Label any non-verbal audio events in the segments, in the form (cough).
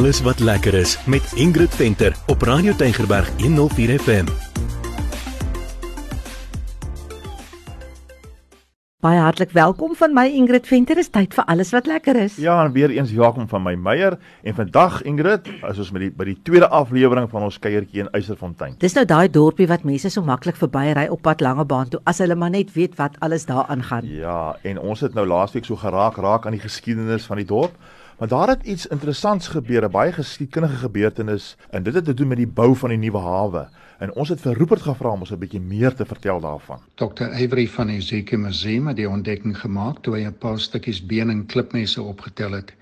alles wat lekker is met Ingrid Venter op Radio Tygerberg 104 FM. Baie hartlik welkom van my Ingrid Venter. Dis tyd vir alles wat lekker is. Ja, en weer eens welkom van my Meyer en vandag Ingrid, is ons met die by die tweede aflewering van ons kuiertjie in Eysterfontein. Dis nou daai dorpie wat mense so maklik verbyry op pad Langebaan toe as hulle maar net weet wat alles daaraan gaan. Ja, en ons het nou laasweek so geraak raak aan die geskiedenis van die dorp. Maar daar het iets interessants gebeur, 'n baie geskiedkundige gebeurtenis en dit het te doen met die bou van die nuwe hawe. En ons het vir Rupert gevra om ons 'n bietjie meer te vertel daarvan. Dr. Avery van Ezekiel Museum het die ontdekking gemaak toe hy 'n paar stukkies been en klipmesse opgetel het.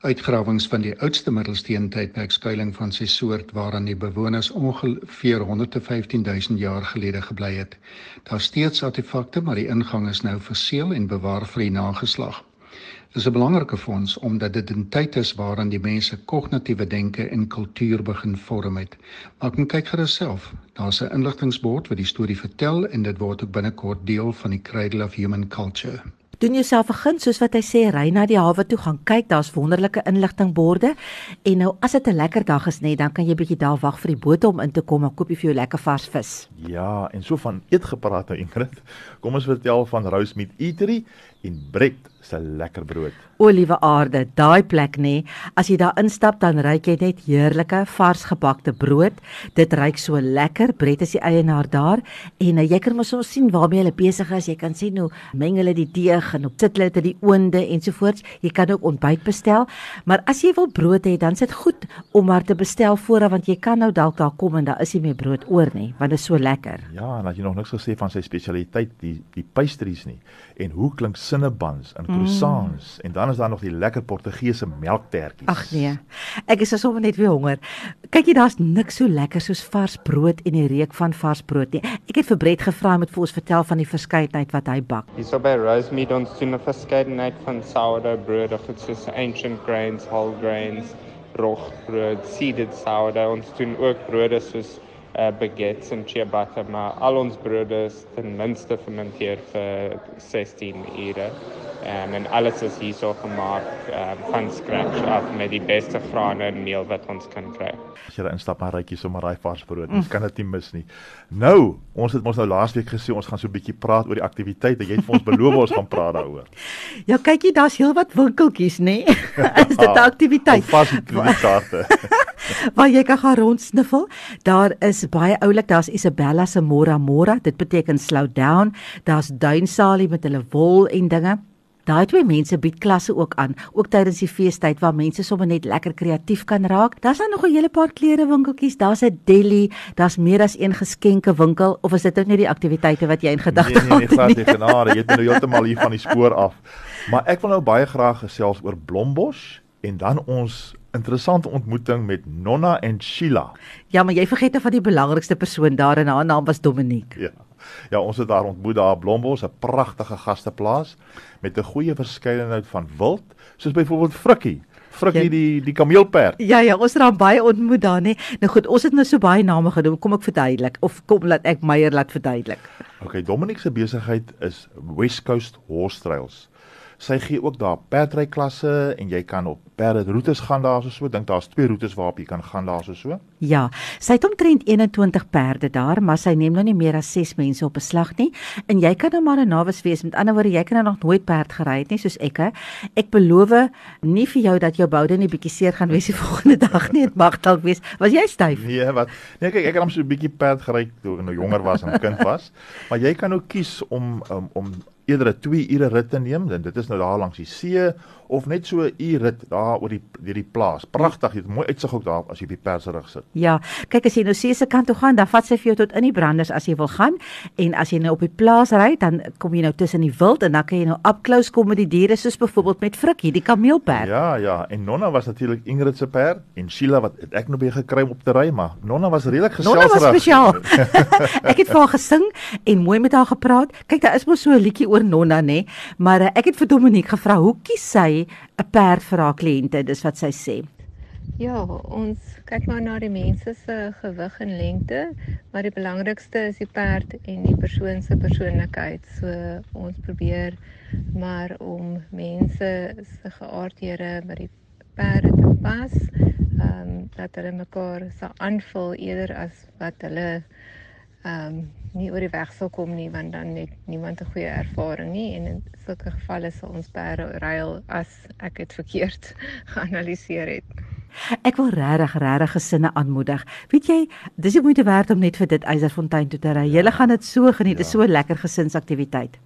Uitgrawings van die oudste middelsteentydperk skuilings van sy soort waaraan die bewoners ongeveer 115 000 jaar gelede gebly het. Daar steeds artefakte, maar die ingang is nou verseël en bewaar vir die nageslag. Dis 'n belangrike fonds omdat dit 'n tyd is waarin die mense kognitiewe denke en kultuur begin vorm het. Maar kom kyk gerus self. Daar's 'n inligtingbord wat die storie vertel en dit word ook binnekort deel van die Cradle of Human Culture. Doen jouself 'n gun soos wat hy sê, ry na die hawe toe, gaan kyk, daar's wonderlike inligtingborde. En nou as dit 'n lekker dag is, net dan kan jy bietjie daar wag vir die boot om in te kom en koop jy vir jou lekker vars vis. Ja, en so van eet gepraat nou Ingrid. Kom ons vertel van Rose Meat Eatery en Brett se lekker brood. O liewe aarde, daai plek nê, as jy daar instap dan ruik jy net heerlike vars gebakte brood. Dit ruik so lekker. Brett is die eienaar daar en uh, jy kan mos ons sien waarmee hulle besig is. Jy kan sien hoe meng hulle die deeg en op sit hulle dit in die oonde ensovoorts. Jy kan ook ontbyt bestel. Maar as jy wil brood hê, dan sit goed om maar te bestel vooraf want jy kan nou dalk daar kom en daar is nie meer brood oor nie, want dit is so lekker. Ja, en as jy nog niks gesê van sy spesialiteit, die die pastries nie. En hoe klink sinnebuns en croissants mm. en dan is daar nog die lekker Portugese melktertjies. Ag nee. Ek is sommer net weer honger. Kyk jy daar's niks so lekker soos vars brood en die reuk van vars brood nie. Ek het vir Brett gevra om met vir ons vertel van die verskeidenheid wat hy bak. Hierso by Rosemead ons doen 'n verskeidenheid van sourdough brood of it's just ancient grains, whole grains, rogbrood, seeded sourdough. Ons doen ook brode soos uh, baguettes en ciabatta, maar al ons brode is ten minste fermenteer vir 16 ure. Um, en alles is hierso gemaak um, van scratch af met die beste grane en meel wat ons kan kry. As jy instap en ryk jy sommer daai vars brood, mm. jy kan dit nie mis nie. Nou, ons het ons nou laasweek gesê ons gaan so 'n bietjie praat oor die aktiwiteite. Jy het vir ons beloof ons gaan praat daaroor. (laughs) Ja, kyk jy, daar's heelwat winkeltjies, nê? (laughs) is dit 'n (laughs) aktiwiteit? Vas die kredietkaarte. Waar jy kan gaan rondsniffel. Daar is baie oulik, daar's Isabella se Mora Mora, dit beteken slow down. Daar's Duinsalie met hulle wol en dinge. Daai twee mense bied klasse ook aan, ook tydens die feestyd waar mense sommer net lekker kreatief kan raak. Daar's dan nog 'n hele paar klerewinkeltjies, daar's 'n deli, daar's meer as een geskenke winkel of is dit net die aktiwiteite wat jy in gedagte het? Nee, nee, nee, nee, genade, jy het nou heeltemal hier van die spoor af. Maar ek wil nou baie graag gesels oor Blombos en dan ons interessante ontmoeting met Nonna en Sheila. Ja, maar jy vergeet nou van die belangrikste persoon daar en haar naam was Dominique. Ja. Ja, ons het daar ontmoet daar Blombos, 'n pragtige gasteplaas met 'n goeie verskeidenheid van wild, soos byvoorbeeld Frikkie. Frikkie ja. die die kameelperd. Ja ja, ons het daar baie ontmoet daar nê. Nou goed, ons het nou so baie name genoem. Kom ek verduidelik of kom laat ek Meyer laat verduidelik. Okay, Dominique se besigheid is West Coast Horse Trails. Sy gee ook daar perdry klasse en jy kan op perde roetes gaan daar so. Dink daar's twee roetes waarop jy kan gaan daar so. Ja, sy het omtrent 21 perde daar, maar sy neem nou nie meer as 6 mense op 'n slag nie. En jy kan nou maar 'n nawes wees. Met ander woorde, jy kan nou nog nooit perd gery het nie soos ek. He. Ek beloof nie vir jou dat jou boude nie bietjie seer gaan wees die (laughs) volgende dag nie. Dit mag dalk wees. Was jy styf? Nee, wat? Nee, kyk, ek het hom so 'n bietjie perd gery toe ek nou jonger was en kind was. maar jy kan ook kies om um, om eerder 'n 2 ure rit te neem, dan dit is nou daar langs die see of net so 'n uur rit daar oor die deur die plaas. Pragtig, jy het mooi uitsig ook daar as jy op die perserig sit. Ja, kyk as jy nou see se kant toe gaan, dan vat sy vir jou tot in die branders as jy wil gaan en as jy nou op die plaas ry, dan kom jy nou tussen die wild en dan kan jy nou up close kom met die diere soos byvoorbeeld met Frikkie, die kameelperd. Ja, ja, en Nonna was natuurlik Ingrid se perd en Sheila wat ek nou by gekry om op te ry, maar Nonna was redelik geselsig. Nonna was spesiaal. (laughs) (laughs) ek het vir haar gesing en mooi met haar gepraat. Kyk, daar is mos so 'n liedjie oor Nonna nê, maar uh, ek het vir Dominique gevra hoe kies sy 'n perd vir haar kliënte, dis wat sy sê. Ja, ons kyk maar na die mense se gewig en lengte, maar die belangrikste is die perd en die persoon se persoonlikheid. So ons probeer maar om mense se geaardhede by die perde te pas. ehm um, dat hulle mekaar sal aanvul eerder as wat hulle ehm um, nie oor die weg sal kom nie want dan het niemand 'n goeie ervaring nie en in sulke gevalle sal ons perde ruil as ek dit verkeerd (laughs) geanaliseer het. Ek wil regtig regtig gesinne aanmoedig. Weet jy, dis die moeite werd om net vir dit Eiserfontein toe te ry. Julle gaan dit so geniet. Dit ja. is so 'n lekker gesinsaktiwiteit.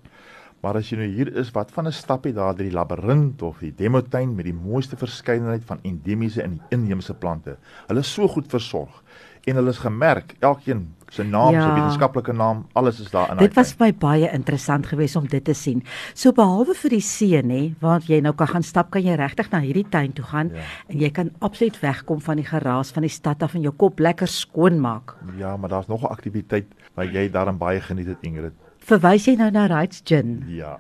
Maar as jy nou hier is, wat van 'n stappie daar deur die labirint of die demotuin met die mooiste verskeidenheid van endemiese en inheemse plante. Hulle is so goed versorg en hulle is gemerk, elkeen se naam, ja. sy wetenskaplike naam, alles is daar in. Dit was vir my baie interessant geweest om dit te sien. So behalwe vir die see nê, waar jy nou kan gaan stap, kan jy regtig na hierdie tuin toe gaan ja. en jy kan absoluut wegkom van die geraas van die stad af en jou kop lekker skoon maak. Ja, maar daar's nog 'n aktiwiteit wat jy daarin baie geniet het, Ingrid verwys jy nou na Rights Gin? Ja.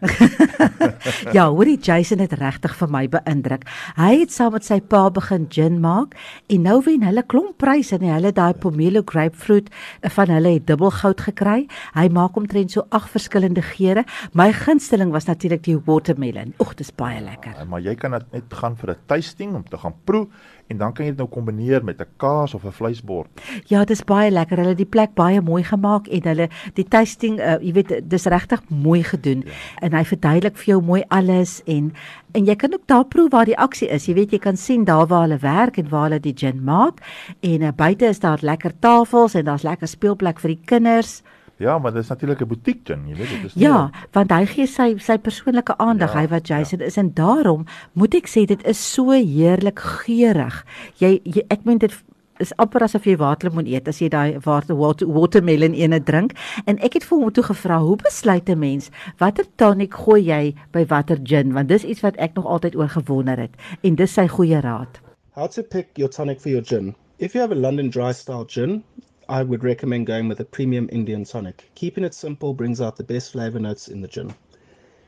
(laughs) ja, hoorie Jason het regtig vir my beïndruk. Hy het saam met sy pa begin gin maak en nou wen hulle klomp pryse en hulle daai pomelo grapefruit van hulle het dubbel goud gekry. Hy maak omtrent so ag verskillende geure. My gunsteling was natuurlik die watermelon. Oeg, dis baie lekker. Ja, maar jy kan net gaan vir 'n tasting om te gaan proe en dan kan jy dit nou kombineer met 'n kaas of 'n vleisbord. Ja, dis baie lekker. Hulle het die plek baie mooi gemaak en hulle die tasting, uh, jy weet, dis regtig mooi gedoen. Ja. En hy verduidelik vir jou mooi alles en en jy kan ook daar proe waar die aksie is. Jy weet jy kan sien daar waar hulle werk en waar hulle die gin maak en uh, buite is daar lekker tafels en daar's lekker speelplek vir die kinders. Ja, maar dit is natuurlik 'n butiek ding, jy weet dit is. Ja, nie... want hy gee sy sy persoonlike aandag, ja, hy wat Jason ja. is en daarom moet ek sê dit is so heerlik geurig. Jy, jy ek meen dit is amper asof jy waterlemoen eet as jy daai water, water watermelon ene drink en ek het vir hom toe gevra hoe besluit 'n mens watter tonic gooi jy by watter gin want dis iets wat ek nog altyd oor gewonder het en dis sy goeie raad. How to pick your tonic for your gin. If you have a London dry style gin, I would recommend going with a premium Indian tonic. Keeping it simple brings out the best flavor notes in the gin.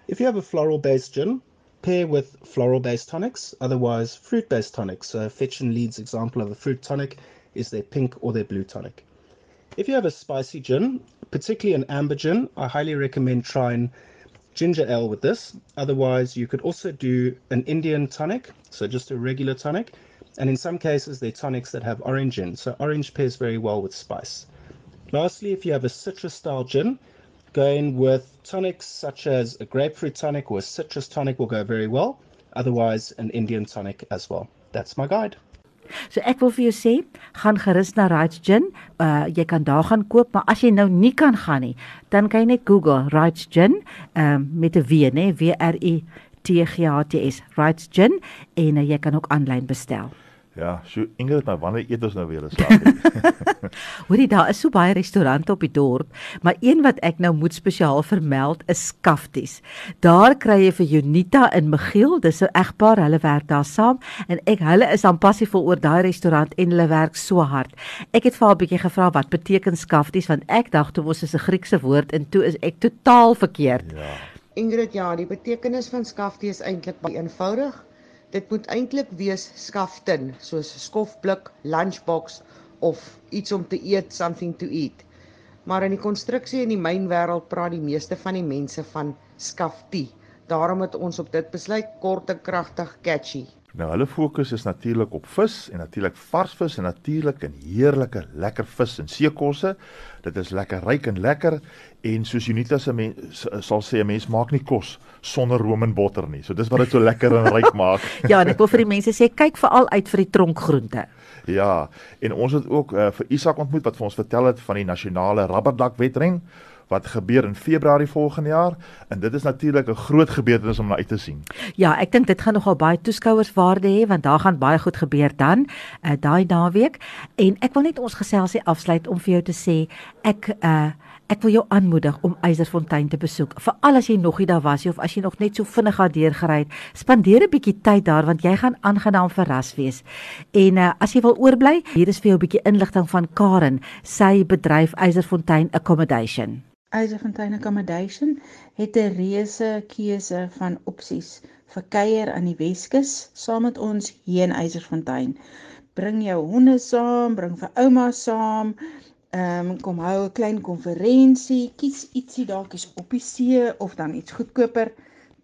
If you have a floral based gin, pair with floral based tonics, otherwise fruit based tonics. So, Fetch and Leeds example of a fruit tonic is their pink or their blue tonic. If you have a spicy gin, particularly an amber gin, I highly recommend trying ginger ale with this. Otherwise, you could also do an Indian tonic, so just a regular tonic, and in some cases they're tonics that have orange in. So orange pairs very well with spice. Lastly, if you have a citrus style gin, going with tonics such as a grapefruit tonic or a citrus tonic will go very well. Otherwise, an Indian tonic as well. That's my guide. So ek wil vir jou sê, gaan gerus na Rights Gin. Uh jy kan daar gaan koop, maar as jy nou nie kan gaan nie, dan kan jy net Google Rights Gin, ehm um, met 'n W, nê, W R I T G H T S, Rights Gin en uh, jy kan ook aanlyn bestel. Ja, so Ingrid, maar wanneer eet ons nou weer eens slaap? (laughs) Hoorie, daar is so baie restaurante op die dorp, maar een wat ek nou moet spesiaal vermeld is Skafties. Daar kry jy vir Junita in Magiel, dis 'n egpaar, hulle werk daar saam en ek hulle is aan passievol oor daai restaurant en hulle werk so hard. Ek het vir haar 'n bietjie gevra wat beteken Skafties want ek dink dit was 'n Griekse woord en toe is ek totaal verkeerd. Ja. Ingrid, ja, die betekenis van Skaftie is eintlik baie eenvoudig. Dit moet eintlik wees skaftin, soos skofblik, lunchbox of iets om te eet, something to eat. Maar in die konstruksie in die mynwêreld praat die meeste van die mense van skaftie. Daarom het ons op dit besluit kort en kragtig catchy. Nou hulle fokus is natuurlik op vis en natuurlik vars vis en natuurlik en heerlike lekker vis en seekosse. Dit is lekker ryk en lekker en soos Unita se sal sê 'n mens maak nie kos sonder room en botter nie. So dis wat dit so lekker en ryk maak. (laughs) ja, en ek wil vir die mense sê kyk veral uit vir die tronkgroente. Ja, en ons het ook uh, vir Isak ontmoet wat vir ons vertel het van die nasionale rubberdak wedren wat gebeur in Februarie volgende jaar en dit is natuurlik 'n groot gebeurtenis om na uit te sien. Ja, ek dink dit gaan nogal baie toeskouers waarde hê want daar gaan baie goed gebeur dan uh, daai naweek en ek wil net ons geselsie afsluit om vir jou te sê ek uh Ek wil jou aanmoedig om Eiserfontein te besoek. Veral as jy nog nie daar was nie of as jy nog net so vinnig daar deurgery het, spandeer 'n bietjie tyd daar want jy gaan aangenaam verras wees. En uh, as jy wil oorbly, hier is vir jou 'n bietjie inligting van Karen, sy bedryf Eiserfontein Accommodation. Eiserfontein Accommodation het 'n reuse keuse van opsies vir kuier aan die Weskus saam met ons hier in Eiserfontein. Bring jou honde saam, bring vir ouma saam. Ehm um, kom hou 'n klein konferensie, kies ietsie dalk is op die see of dan iets goedkoper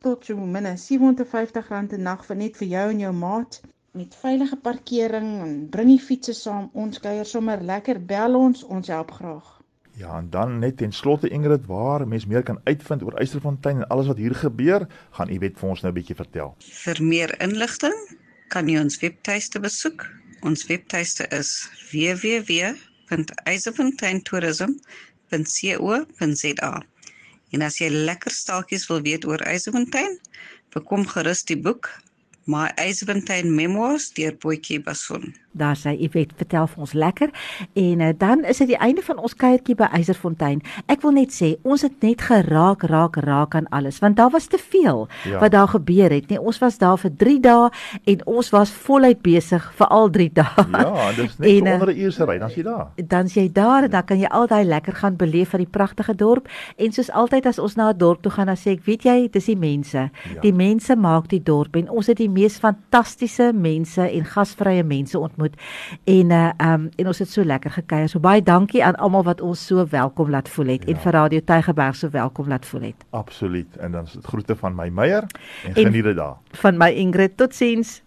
tot so min as R750 'n nag vir net vir jou en jou maat. met veilige parkering en bring die fietsse saam. Ons kuier sommer lekker bel ons, ons help graag. Ja, en dan net ten slotte Ingrid, waar mens meer kan uitvind oor Eysterfontein en alles wat hier gebeur, gaan u weet vir ons nou 'n bietjie vertel. Vir meer inligting kan jy ons webtuiste besoek. Ons webtuiste is www.eysterfonteintourism.co.za. En as jy lekker staaltjies wil weet oor Eysterfontein, bekom gerus die boek My Eysterfontein Memoirs deur Boetjie Bason. Daar sê Ivet vertel vir ons lekker en uh, dan is dit die einde van ons kuiertjie by Eyserfontein. Ek wil net sê ons het net geraak raak raak aan alles want daar was te veel ja. wat daar gebeur het. Nee, ons was daar vir 3 dae en ons was voluit besig vir al 3 dae. Ja, dis net en, onder 'n uur se ry dan is jy daar. Dan is jy daar en dan kan jy altyd lekker gaan beleef van die pragtige dorp en soos altyd as ons na 'n dorp toe gaan dan sê ek weet jy dis die mense. Ja. Die mense maak die dorp en ons het die mees fantastiese mense en gasvrye mense ontmoet ontmoet en uh um en ons het so lekker gekuier. So baie dankie aan almal wat ons so welkom laat voel het ja. en vir Radio Tygerberg so welkom laat voel het. Absoluut. En dan groete van my Meyer en, en geniet dit daar. Van my Ingrid. Totsiens.